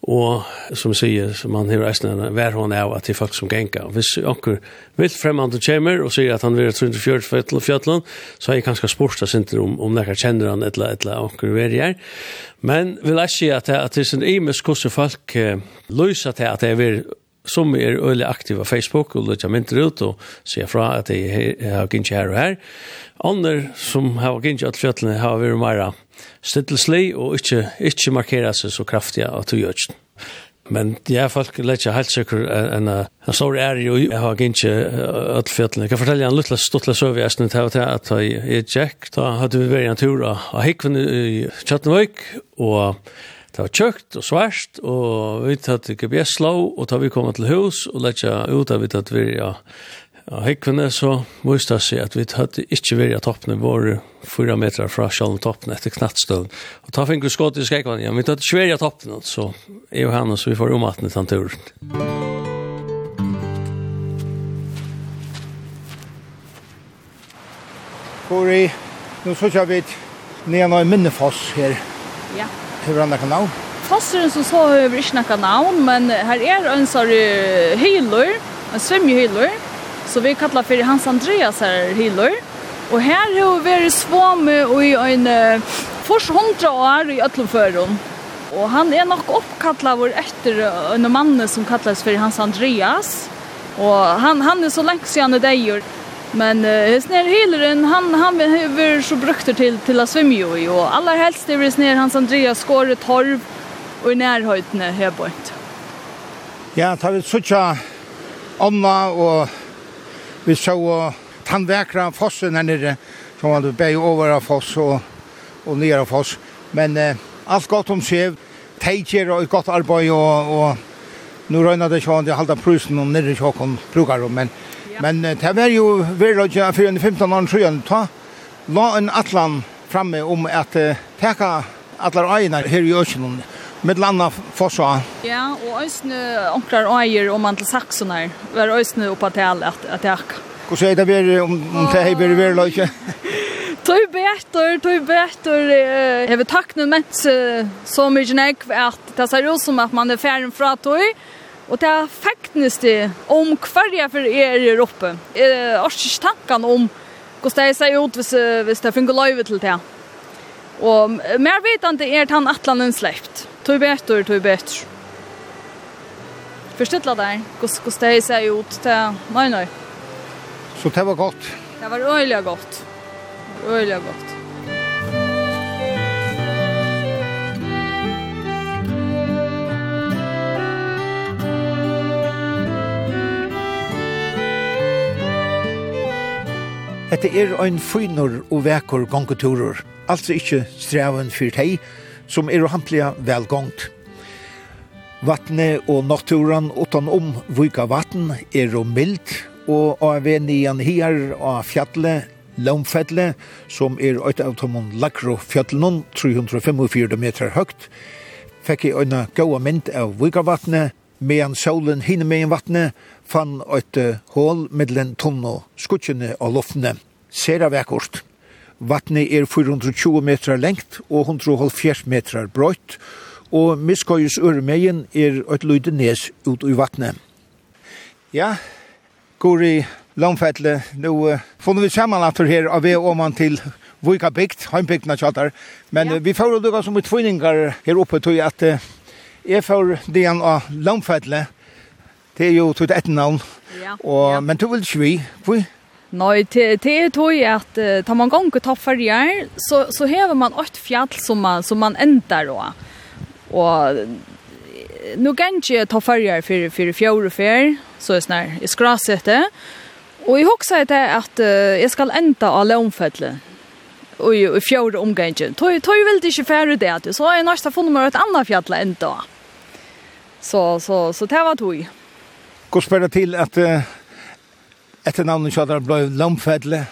Og som sier, man har resten hver hånd av at det er folk som genker. Hvis anker vilt fremmede chamber og sier at han vil rundt fjørkjøttel, så har jeg kanskje spurt seg ikke om, om dere kjenner han et eller anker vil. Men vil jeg si at, att det er sin imes hvordan folk uh, løser til at det er som er øyelig aktiv på Facebook og lukker mynter ut og sier fra at jeg har gynnt her og her. Andre som har gynnt at fjøtlene har vært mer stittelslig og ikke, ikke markerer seg så kraftig av to gjødsen. Men ja, folk lett ikke helt sikker enn en stor er jo, jeg har ikke at fjøtlene. Jeg kan fortelle en litt stortle søv i Esnet til at jeg er Jack, da hadde vi vært en tur av Hikven i Kjøttenvøk, og Det var tjøkt og svært, og vi tatt GPS slå, og da vi kom til hus, og letja ut av vi tatt vi ja, ja, hekkene, så viste det seg at vi tatt ikke vi av toppene våre, fyra meter fra sjalen toppene etter knattstøvn. Og da fikk vi skått i skrekkvann, ja, vi tatt ikke vi av toppene, så jeg og henne, så vi får omaten i den turen. Kori, nå så kjører vi ned av minnefoss her. Ja. Hur andra kanal? Fosseren som så har vi ikke noe navn, men här är en sånn hylor, en svimjhylor, så vi kallar för Hans Andreas här hylor. Och här har vi vært svame i en fors hundra år i Ötlumförum. Och han är nog uppkallad vår efter en mann som kallas för Hans Andreas. Och han, han är så länge sedan det gjør. Men uh, snär Hillerun han han behöver så brukter till till att svimma ju och alla helst det blir snär hans Andreas skåre torv och i närheten här bort. Ja, tar vi söka Anna och vi så tandväkra fossen här nere som var uppe över av foss och och nere av foss. Men eh, allt gott om sig. Tejger och gott arbete och och nu rönade jag att hålla prusen om nere i Stockholm brukar men Men det var jo virkelig ikke for en 15 år siden, ta la en atlan framme om at teka atlar øyene her i Øsjønnen, med landa fossa. Ja, og øsne omkrar øyer om man til her, var øsne oppa til at, at teka. Hvordan er det vært om, om det her blir ikke? Tøy betur, tøy betur. Jeg vil takke noen mennesker så mye nekv at det ser ut som at man er ferdig fra tøy, Og det er faktisk det om hver jeg for er i Europa. Jeg har ikke tanken om hvordan det ser ut hvis, hvis det fungerer løyve til det. Og mer vitende er at han atlan slept. Tog betur, tog betur. Forstidla der, hvordan det ser ut til meg nå. Så det var godt? Det var øyelig godt. Øyelig godt. Hette er ein fynor og vekor gongeturer, altså ikkje streven fyrt hei, som er hamplia velgongt. Vatne og naturen utan om vika vatten er og mild, og av en igjen her av fjallet, Lomfedle, som er eit av tomon lakro fjallet 345 meter høgt, fekk jeg øyne gåa mynd av Vikavatnet, medan solen hinne med en vattne fann eit hål middelen tonne skutsjene av loftene. Sera vekkort. Vattne er 420 meter lengt og 170 meter brøyt, og miskøyes øremeien er eit løyde nes ut i vattne. Ja, går i Lomfettle, nå får vi sammenlatter her av vi om man til Vika bygd, heimbygdene kjattar, men ja. vi får lukka som utfunningar her oppe til at Jeg får det igjen av Lamfettle. Det er jo tog et navn. Ja. Og, ja. Men du vil ikke vi? Hvor? Nei, det er tog at uh, tar man gang og tar ferger, så, så hever man ett fjall som man, som man ender da. Og nu kan ikke ta för for, for fjord og fer, så er snar, i skrasete. Og jeg husker det at uh, jeg skal enda av Lamfettle og i fjord omgangen. Tøy tøy vil det ikke fære det så är nästa funnet meg et annet fjall enda. Så, så, så det var tog. Går det til at uh, etter navnet kjødder ble lamfedle?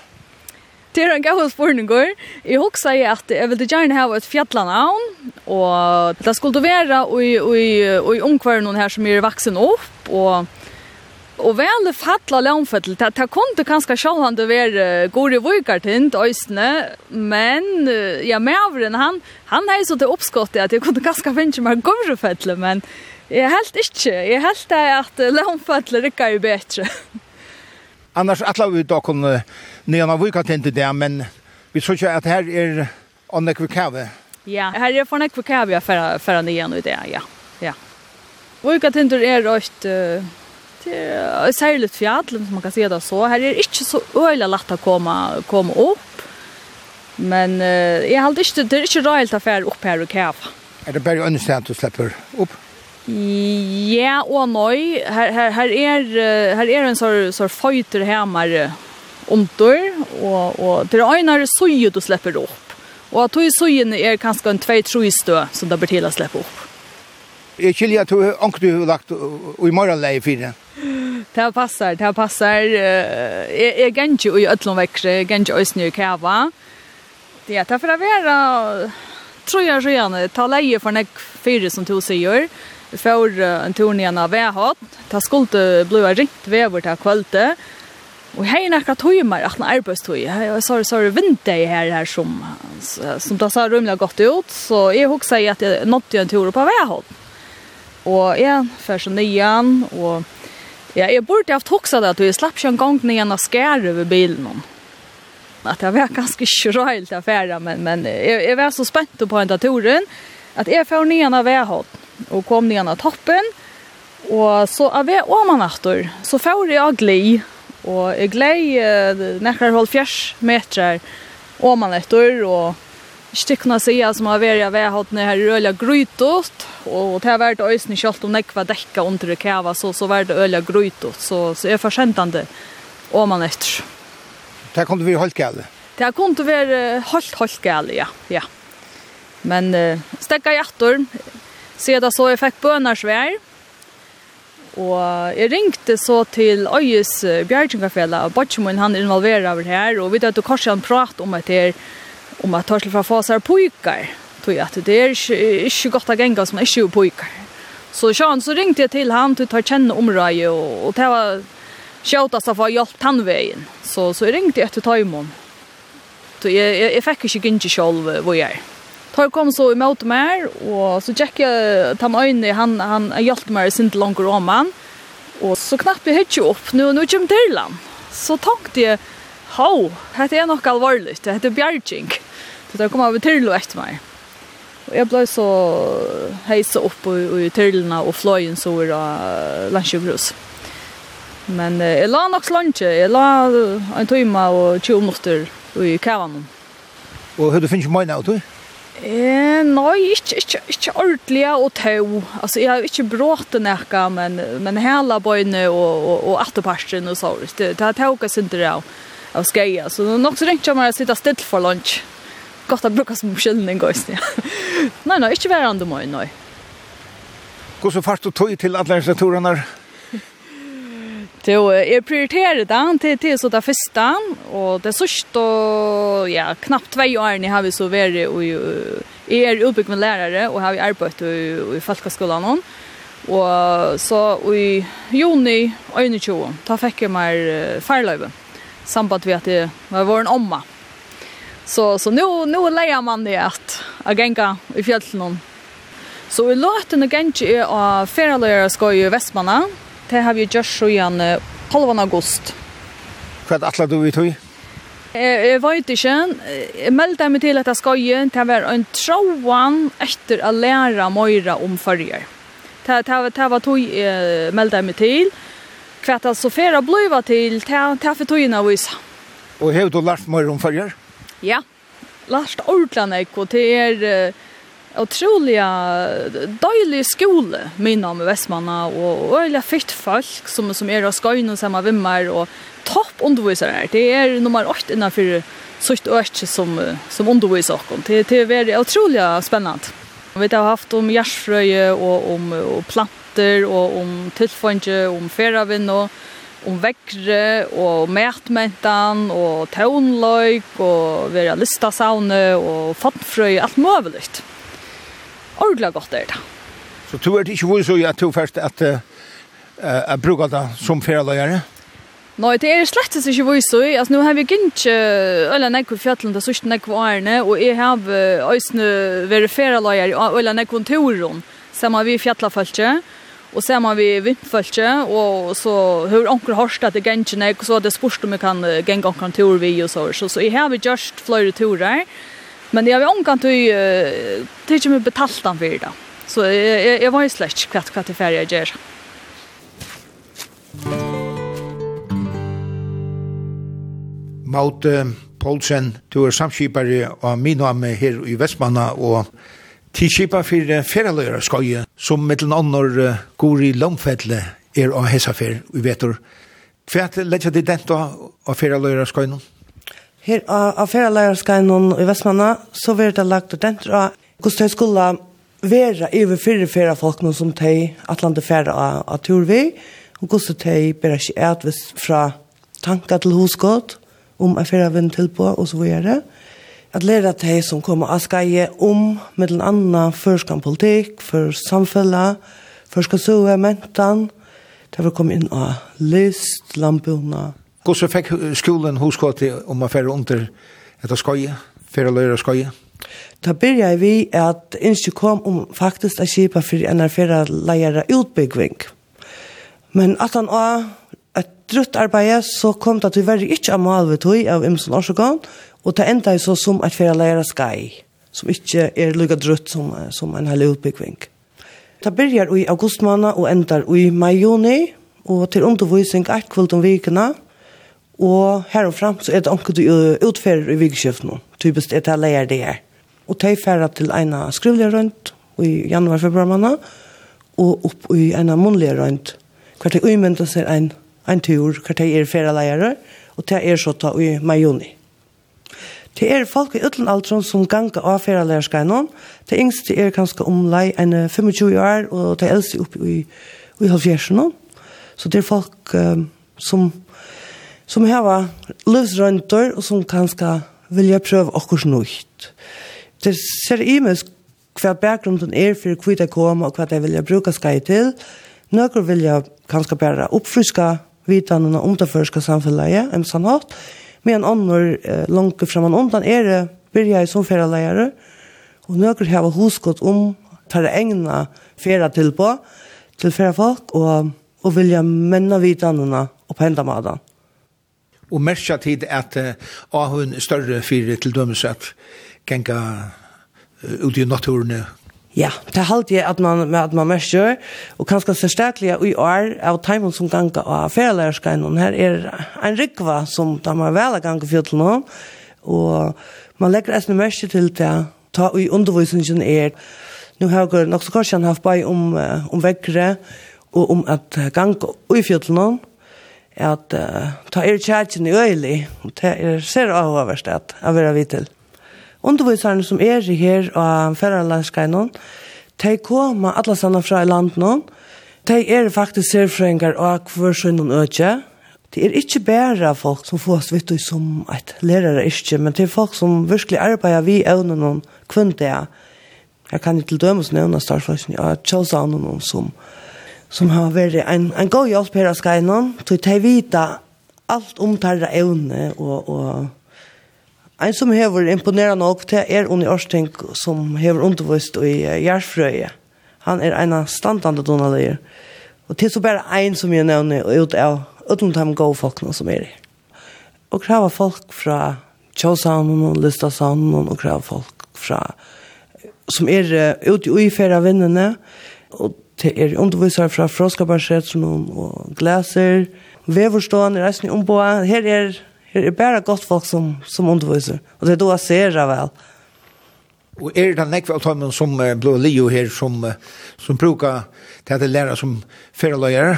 Det er en gav spørning. Jeg husker jeg at jeg ville gjerne ha et fjallanavn, og det skulle være i, i, i någon her som er vaksen opp, og Og vel fattla lånfettel, det, det kunne kanskje sjålande være i vukartind, øysene, men ja, mavren, han, han er så til oppskottet at jeg kunne kanskje finne meg gode men Jeg helt ikke. Jeg helt er at lånfallet rykker jo bedre. Annars atla vi da kunne nyan av vika tente det, men vi tror ikke at her er annek vi kave. Ja, her er for nekve vi kave for, for nyan i det, ja. ja. Vika tente er røyt uh, til særligt fjall, som man kan se det så. Her er ikke så öliga lett å komme, komme opp, men uh, jeg halde ikke, det er ikke røylt å fære opp her og kave. Er det bare ønskjent du slipper opp? Ja og nøy. her, her, her, er, her er en sånn så fighter hemmere omtor, og, og det er øynere søye du slipper opp. Og at du søyen er kanskje en tvei-troi stø som det blir til å slippe opp. Jeg kjellig at du anker du har lagt i morgenleie for det. Det passar, det passar. Jeg, jeg kan ikke i ødlomvekkere, jeg kan ikke øyne i kæva. Det er derfor jeg vil tror jeg røyene, ta leie for nek fire som to sier, og Vi får en tur igjen av vedhatt. Det skulle bli ringt vever til kvöldet. Og hei nekka tøymer, at en arbeidstøy. Jeg sa så er vinter her, her som, som det sa rymlig godt ut. Så jeg husker at jeg nådde en tur på vedhatt. Og jeg så nyan, og ja, jeg burde haft hoksa det at vi slapp ikke en gang nyan av skære over bilen. At jeg var ganske kjøylt affæra, men, men jeg, jeg var så spent på en turen at jeg får ned nyan av vedhånd og kom ned av toppen. Og så av vi åman så får jeg glei, og jeg glei eh, nekkar hold fjers metrar åman etter, og stykkna sida som har vært ved hodne her røla grytot, og det har vært øysen kjølt om nekva dekka under kava, så, så var det øyla grytot, så, så jeg forskjentande åman etter. Det kom du vi holdt gale? Det kom du være holdt, holdt gale, ja. ja. Men uh, stekka i Sedan så jag fick bönarsvär. Och jag ringte så till Öjes Bjärkingafälla och Botchmun han är involverad över här och vi hade kanske han prat om att det om att ta fra för fasar pojkar. Tog jag att det är inte gott att gänga som är pojkar. Så Sean så ringte jag till han til å ta kjenne området og, och det var sjåtast av å hjelpe tannveien. Så, så ringte ringde jag till Taimon. Så jeg, jag, jeg fikk ikke gynna selv hvor jeg er. Tar kom så i møte mer, og så tjekk jeg ta med øynene, han, han hjelpte meg sin til langer om han. Og så knapp jeg ikke opp, nå, nå kommer til han. Så tenkte jeg, hå, dette er nok alvorlig, dette er bjergjeng. Så det kom av til og etter meg. Og jeg ble så heise opp i, i tyrlene og fløyen så var det landsjøgrus. Men eh, jeg la nok slantje, jeg la en time og 20 minutter i kævanen. Og hva du finner ikke mye av det? Eh, nei, ikke, ikke, ikke ordentlig og tå. Altså, jeg har inte bråte näka men men hele bøyne og, og, og återparten og så. Det det har tagit inte det av skeja. Så det nok så ringte jeg meg å sitte still for lunch. Godt å bruke som skyldning, gøys. Ja. nei, nei, ikke ändå andre nej. nei. Hvordan fart du tog till alla restauranger Jo, jeg prioriterer det til, til så det første, og det sørste, ja, knappt tvei år har vi så vært, og jeg er utbygd med lærere, og har vi arbeidt i, i folkeskolen Og så i juni 21, da fikk jeg meg farløyve, samband med at jeg var vår omma. Så, så nå, nå leier man det at jeg ganger i fjellene. Så i låten og ganger er av ferdeløyere skal i Vestmannen, Det har vi gjort så igjen halvan august. Hva er det atler du i tog? Jeg jeg vet ikke. Jeg meldte meg til at jeg skal gjøre til å være en troen etter å lære mer om førjer. Det det, det var tog jeg meldte meg til. Hva er det så fer å blive til, det er for togene å vise. Og har du lært mer om førjer? Ja, lært ordentlig. og Det er otroliga deilig skole mina med Vestmanna och öliga fitt folk som som är er och skojn och samma vimmar och topp undervisare. Det är er nummer 8 innan för sånt örtje som som undervisar och det det är otroligt spännande. Vi har haft om jarsfröje och om och planter och om tillfånge om färavin och om väckre och mætmentan och tøvnløyk och vera listasaune och fattfröje allt möjligt ordentlig godt er det. Så du er ikke vise at du først at uh, jeg bruker det som ferdeløyere? Nei, det er slett ikke vise. Altså, nå har vi ikke øyne nekk på til sørste nekk årene, og jeg har øyne vært ferdeløyere i øyne nekk kontoren, sammen vi fjallefølge, og så har vi vindfølge, og så har onker hørst at det gynt nekk, og så er det spørst om vi kan genge onker tur vi, og så. Så, så jeg har gjort flere turer, Men jag vet inte du tycker mig betalt han för det. Så jag jag var ju släkt kvatt kvatt i färja gör. Maut Poulsen, du er samskipare av Miname her i Vestmanna og tidskipa for feraløyra skoje, som mittel annor går i Lomfettle er av hessafer i vetur. Hva er det dent av feraløyra skoje? Her av ferraleierskene i Vestmanna, så var det lagt ordentlig av hvordan de skulle være over fire fire folk som de atlante færre av, av tur vi, og hvordan de bare ikke er fra tanker til hosgått om en færre vinn til på, og så videre. At lære de som kommer av skje om, med den andre, førskan politikk, for samfunnet, førskan sove, mentan, det var kommet inn av list, landbjørnet, Hvordan fikk skolen huskåttet om man færre under etter skoja, færre løyre skøye? Da byrja vi at innskje kom om faktisk a kipa fyrir enn fyrra leira utbyggving. Men at han var et drutt arbeid, så kom det til verre ikke av mål ved tog av Imsen Orsagan, og det enda så som et fyrra leire skai, som ikke er lukket drutt som, som en heilig utbyggving. Da byrjar i augustmåned og endar i mai-juni, og til undervisning eit kvult om vikene, Og her og fram så er det omkring du utfører i vikskjøft nå. Typisk er det leier det er. Og de færer til en skrivelig rundt i januar februar og opp i en munnlig rundt. Hver de umynda seg en, en tur, hver de er fære leiere, og det er så ta i mai-juni. Det er folk i ytlen som ganga av fære leierskeinene. Det yngste er kanskje omlai en 25 år, og det eldste oppe i, i halvfjersen. Så det er folk um, som som har livsrønter, og som kanskje vilja prøve okkur nøyt. Det ser imisk hva bakgrunden er for hva det kommer, og hva det vilja bruka skai til. Nøkker vilja kanskje bare oppfriska vitanene om det første samfunnet, en sann hatt, men andre eh, langt frem og undan er det byrja i som ferieleiere, og nøkker har hoskott om tar egna ferie til på, til folk og, og vilja menna vitanene og på hendamadan og merkja tid at uh, hun er større fyrir til dømes at genga uh, ut i naturene Ja, det halte jeg at man, at man merker, og kanskje forsterkelig i år av timen som ganga av ferielærerskeinen. Her er en rikva som de har vel ganga fyrt til nå, og man legger eisen merke til det, ta i undervisningen er, nu har jeg nok så kanskje han haft bare om, om vekkere, og om at ganga i fyrt til at uh, ta er kjærkjen i øyli, og det er ser avhåverst at jeg vil ha vidt til. Underviserne som er her og ferralandskeinon, de kommer alle sammen fra i landet nå, de er faktisk serfrøyngar og kvørsøyn og øyne, Det er ikke bare folk som får svitt og som et lærere ikke, men det er folk som virkelig arbeider vi evne noen kvinner. Jeg kan ikke til dømes nevne startforskning av Kjølsavnen som som har vært en, en god hjelp her av Skainon, til å vite alt om tarra evne, og, og en som hever imponerat nok til er Unni Årsting, som hever undervist i uh, Gjerfrøye. Han er en av standande donaløyer. Og til så bare en som jeg nevner ut av, uten de gode folkene som er i. Og krever folk fra Tjåsavnen og Listasavnen, og krever folk fra, som er uh, ute i uiferra vinnene, og det er undervisere fra Fråskabarsetron og glaser. Veverstående er eisen. Her er, her er bare godt folk som, som underviser. Og det er da ser jeg vel. Og er det nekve av tøymen som uh, blå lio her som, uh, som brukar til at lærer som ferdeløyere?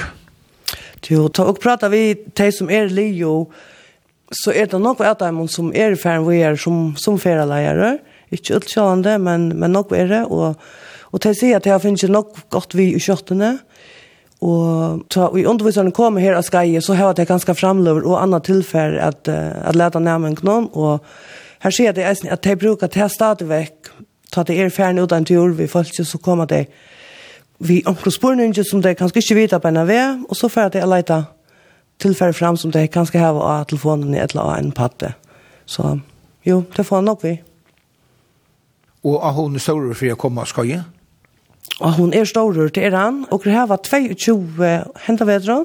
Jo, ta og prata vi til som er lio, så er det nok av dem som er ferdeløyere som, som ferdeløyere. Ikke utkjallende, men, men nok er det. Og Og til å si at jeg finner nok godt vi i kjøttene, og så, i underviserne kommer her av Skeie, så har jeg ganske framløver og andre tilfell at, at lete nærmere noen, og her sier det eisen at de bruker til stadig vekk, ta det er ferdig ut av en tur, vi følte så kommer det vi omkring spørninger som de kanskje ikke vet på NRV, og så får jeg til å lete tilfell fram som de kanskje har av telefonen i et eller annet patte. Så jo, det får han opp vi. Og er hun større for å komme av Skeie? Ja. Og hun er storur til Iran, og det her var 22 hendavedra,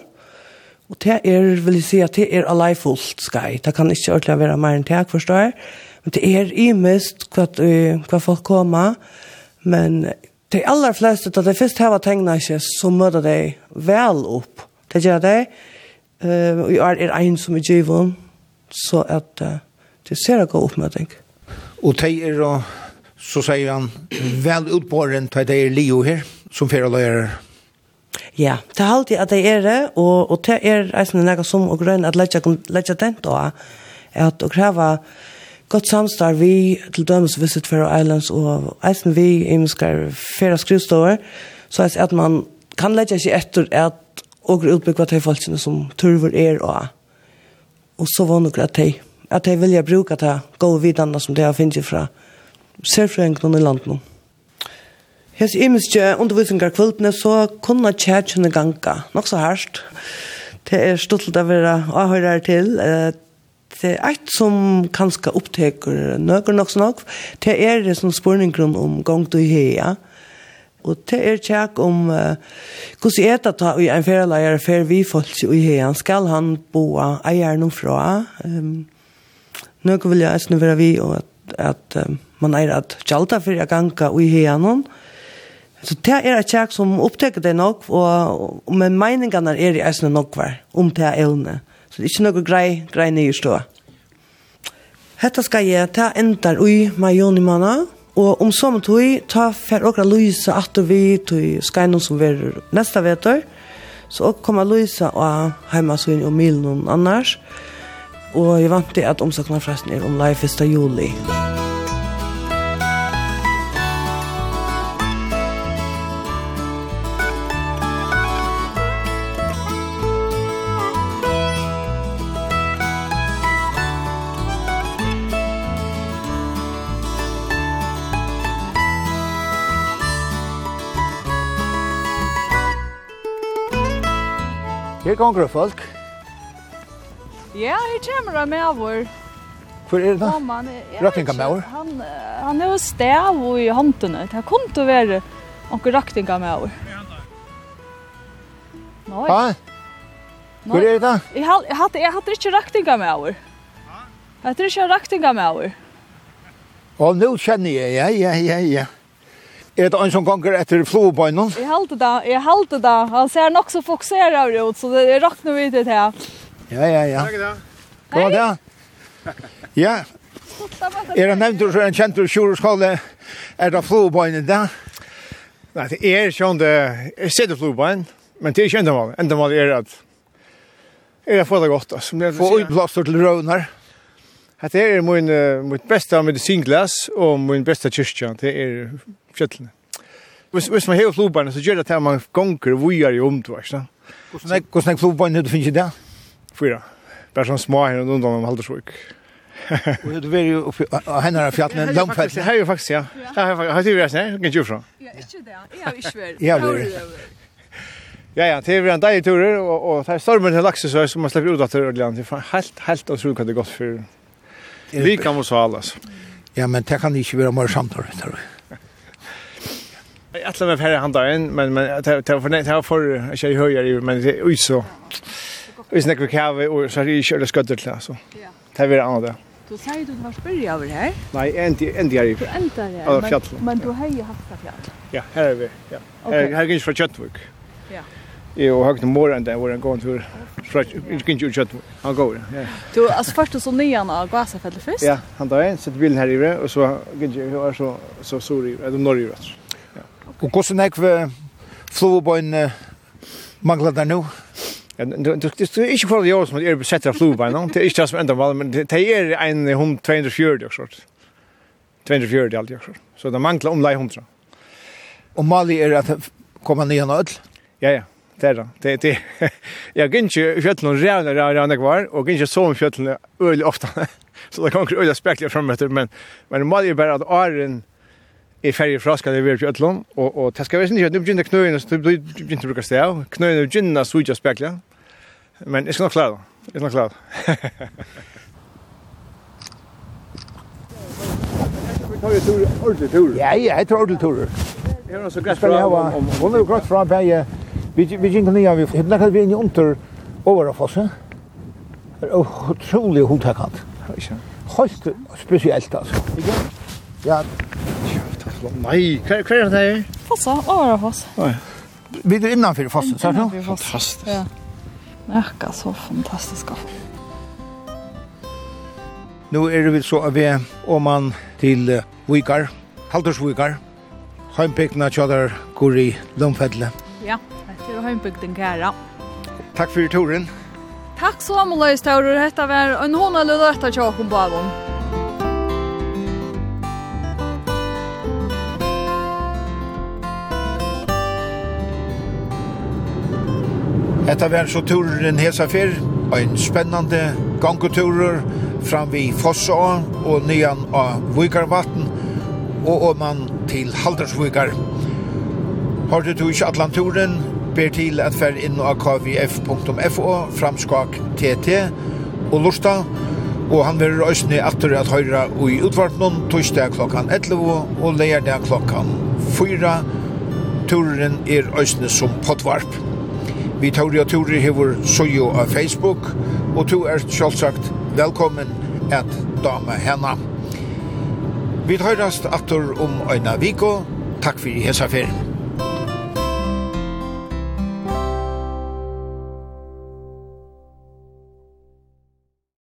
og det er, vil jeg si, at det er alai fullt skai. Det kan ikke ordentlig være mer enn det, forstår jeg. Men det er imest hva, hva folk kommer, men de aller fleste, da de først har tegnet ikke, så møter de vel opp. Det gjør de, Uh, og jeg er, er en som er givet. så at uh, det ser jeg gå oppmøting. Og de er og så säger han väl ut på den er Leo her, som förelöjer Ja, det er alltid at det er det og, og det är alltså några som og grønn at lägga lägga den da, at å kreve gott samstar vi til dømes visit Faroe islands og eisen vi i skar färra skruvstovar så att man kan lägga sig etter at og utbygga til folkene som turver er og og så var nok at de at de vilja bruka ta gode vidare som de har finnet fra særfrøyngen i landet. nå. Hes imiske undervisningar kvöldene så kunne tjætjene ganga, nok så herst. Det er stuttelt å være avhøyrer til. Det er eit som kanskje oppteker nøkker nok så nok. Det er det som spurningrunn om gang du heia. Og det er tjekk om uh, hvordan er det ta i en ferieleier fer vi folk i heia. Skal han bo eier noen fra? Um, Nøkker vil jeg eisne være vi og at, at um, man er at kjalta fyrir jeg ganga ui heianon. Så det er et kjærk som opptekker det nok, og, og men meningene er i eisne nok var, om det er evne. Så det er ikke noe grei, grei nye stå. Hetta skal jeg ta endar ui med Joni manna, og om som tog, ta for okra Luisa at vi tog skainon som verur nesta vetor, så kommer Luisa og heimasvinn og milen annars, og jeg vant til at omsakna forresten er om live 1. juli. Musikk gonger folk? Ja, her kommer med vår. Hvor er det da? Røkninga med vår? Han, han er jo stav i håndene. Det kom til å være noen røkninga med vår. Nei. Ha? Hvor er det da? Jeg, hadde, jeg hadde ikke røkninga med vår. Jeg hadde ikke røkninga med vår. Og nå kjenner jeg, ja, ja, ja, ja. Er det en som ganger etter flobøynen? Jeg halte det, jeg halte det. Han ser nok så fokuseret av det ut, så det rakner vi til det. Ja, ja, ja. Takk da. Hva er det? Ja. Er det nevnt du så en kjent du kjoreskåle? Er det flobøynen da? Nei, det er sånn det, jeg ser det flobøynen, men det er ikke enda mål. Enda mål er at jeg får det godt, altså. Få utplasser til røvner. Det er min, mitt beste medisinglas og min beste kyrkja. Det er fjøtlene. Hvis, hvis man hever flobarna, så gjør det at man gonger vujar i omtvars. Hvordan er flobarna du finner det? Fyra. Bare sånn små her og undan om haldersvåk. Og du er jo oppe av henne av fjallene, langfett. Her er jo faktisk, ja. Her er jo faktisk, ja. Her er jo faktisk, ja. Her er jo faktisk, ja. Her er jo faktisk, ja. Ja, ja, det er en deilig turer, og, og det er stormen til laksesøy som man slipper ut av turer, det er helt, helt å tro hva det er godt for. Vi kan må så alle, altså. Ja, men det kan ikke være mer samtale, tror jeg. Jag tror väl här han där men men det var för det var för jag höjer ju men det är så. Vi snackar kave och så är det kör skottet till så. Ja. Det är det. Du säger du var spyrja över här? Nej, inte inte jag. Du inte Ja, Men, men du har ju haft fjäll. Ja, här är vi. Ja. Här här gick för Köttvik. Ja. Jo, högt om morgonen där var en gång tur. Jag kan ju kött. Han går. Ja. Du alltså först så nian av Gasafäll först? Ja, han tar en så bilen här i och så gick jag så så sorry, eller norrut. Og hvordan er det flåbøyene mangler der nå? Det er ikke for det som er besett av flåbøyene. Det er ikke det som enda valg, men det er en hund 240 og sånt. 240 alt jeg Så det mangler omlai 100. Og Mali er at kommer nye nødl? Ja, ja. Det er det. det, det. Jeg gikk ikke fjøttene rævne rævne kvar, og gikk ikke så om fjøttene øyelig ofte. så det kan ikke øyelig spekler frem etter, men, men Mali er bare at åren i ferie fra skal det være til Øtlån, og, og det skal være ikke at nå begynner knøyene, så du begynner å bruke sted av. Knøyene begynner å suge spekler, men jeg skal nok klare det. Jeg skal nok klare det. Tar jo tur, ordentlig tur. Ja, ja, jeg tar ordentlig tur. Jeg har også greit fra om... Hun er jo greit fra bare, vi gikk nye, vi har nekket vi inn i under overafosset. Det er utrolig hodtakant. Helt spesielt, altså. Ja, Nei, hva er det her? Fossa, over foss. Oi. Vi er innanfor fossen, sa du? Fantastisk. Ja. Akka, så fantastisk. Nu er vi så av vi om man til Vikar, Haldursvikar, heimbygdene tjadar går i Lomfedle. Ja, det er heimbygden kæra. Takk for turen. Takk så mye, Staurur. Hette var en hånd eller rett av på avån. Detta var så turen hesa fyrr, ein spennande gangeturer fram vi Fossa og nyan av Vikarvatten og Åman til Haldersvikar. Har du ikke Atlanturen, ber til at fer inn av kvf.fo framskak tt og lusta, og han verður òsni atter at høyra i utvartnum torsdag klokkan 11 og leirdag klokkan 4. Turen er òsni som potvarp Vi tar og Turi hever sujo av Facebook, og to er selvsagt velkommen at dame henne. Vi tar rast atter om øyna viko. Takk fyrir hesa ferien.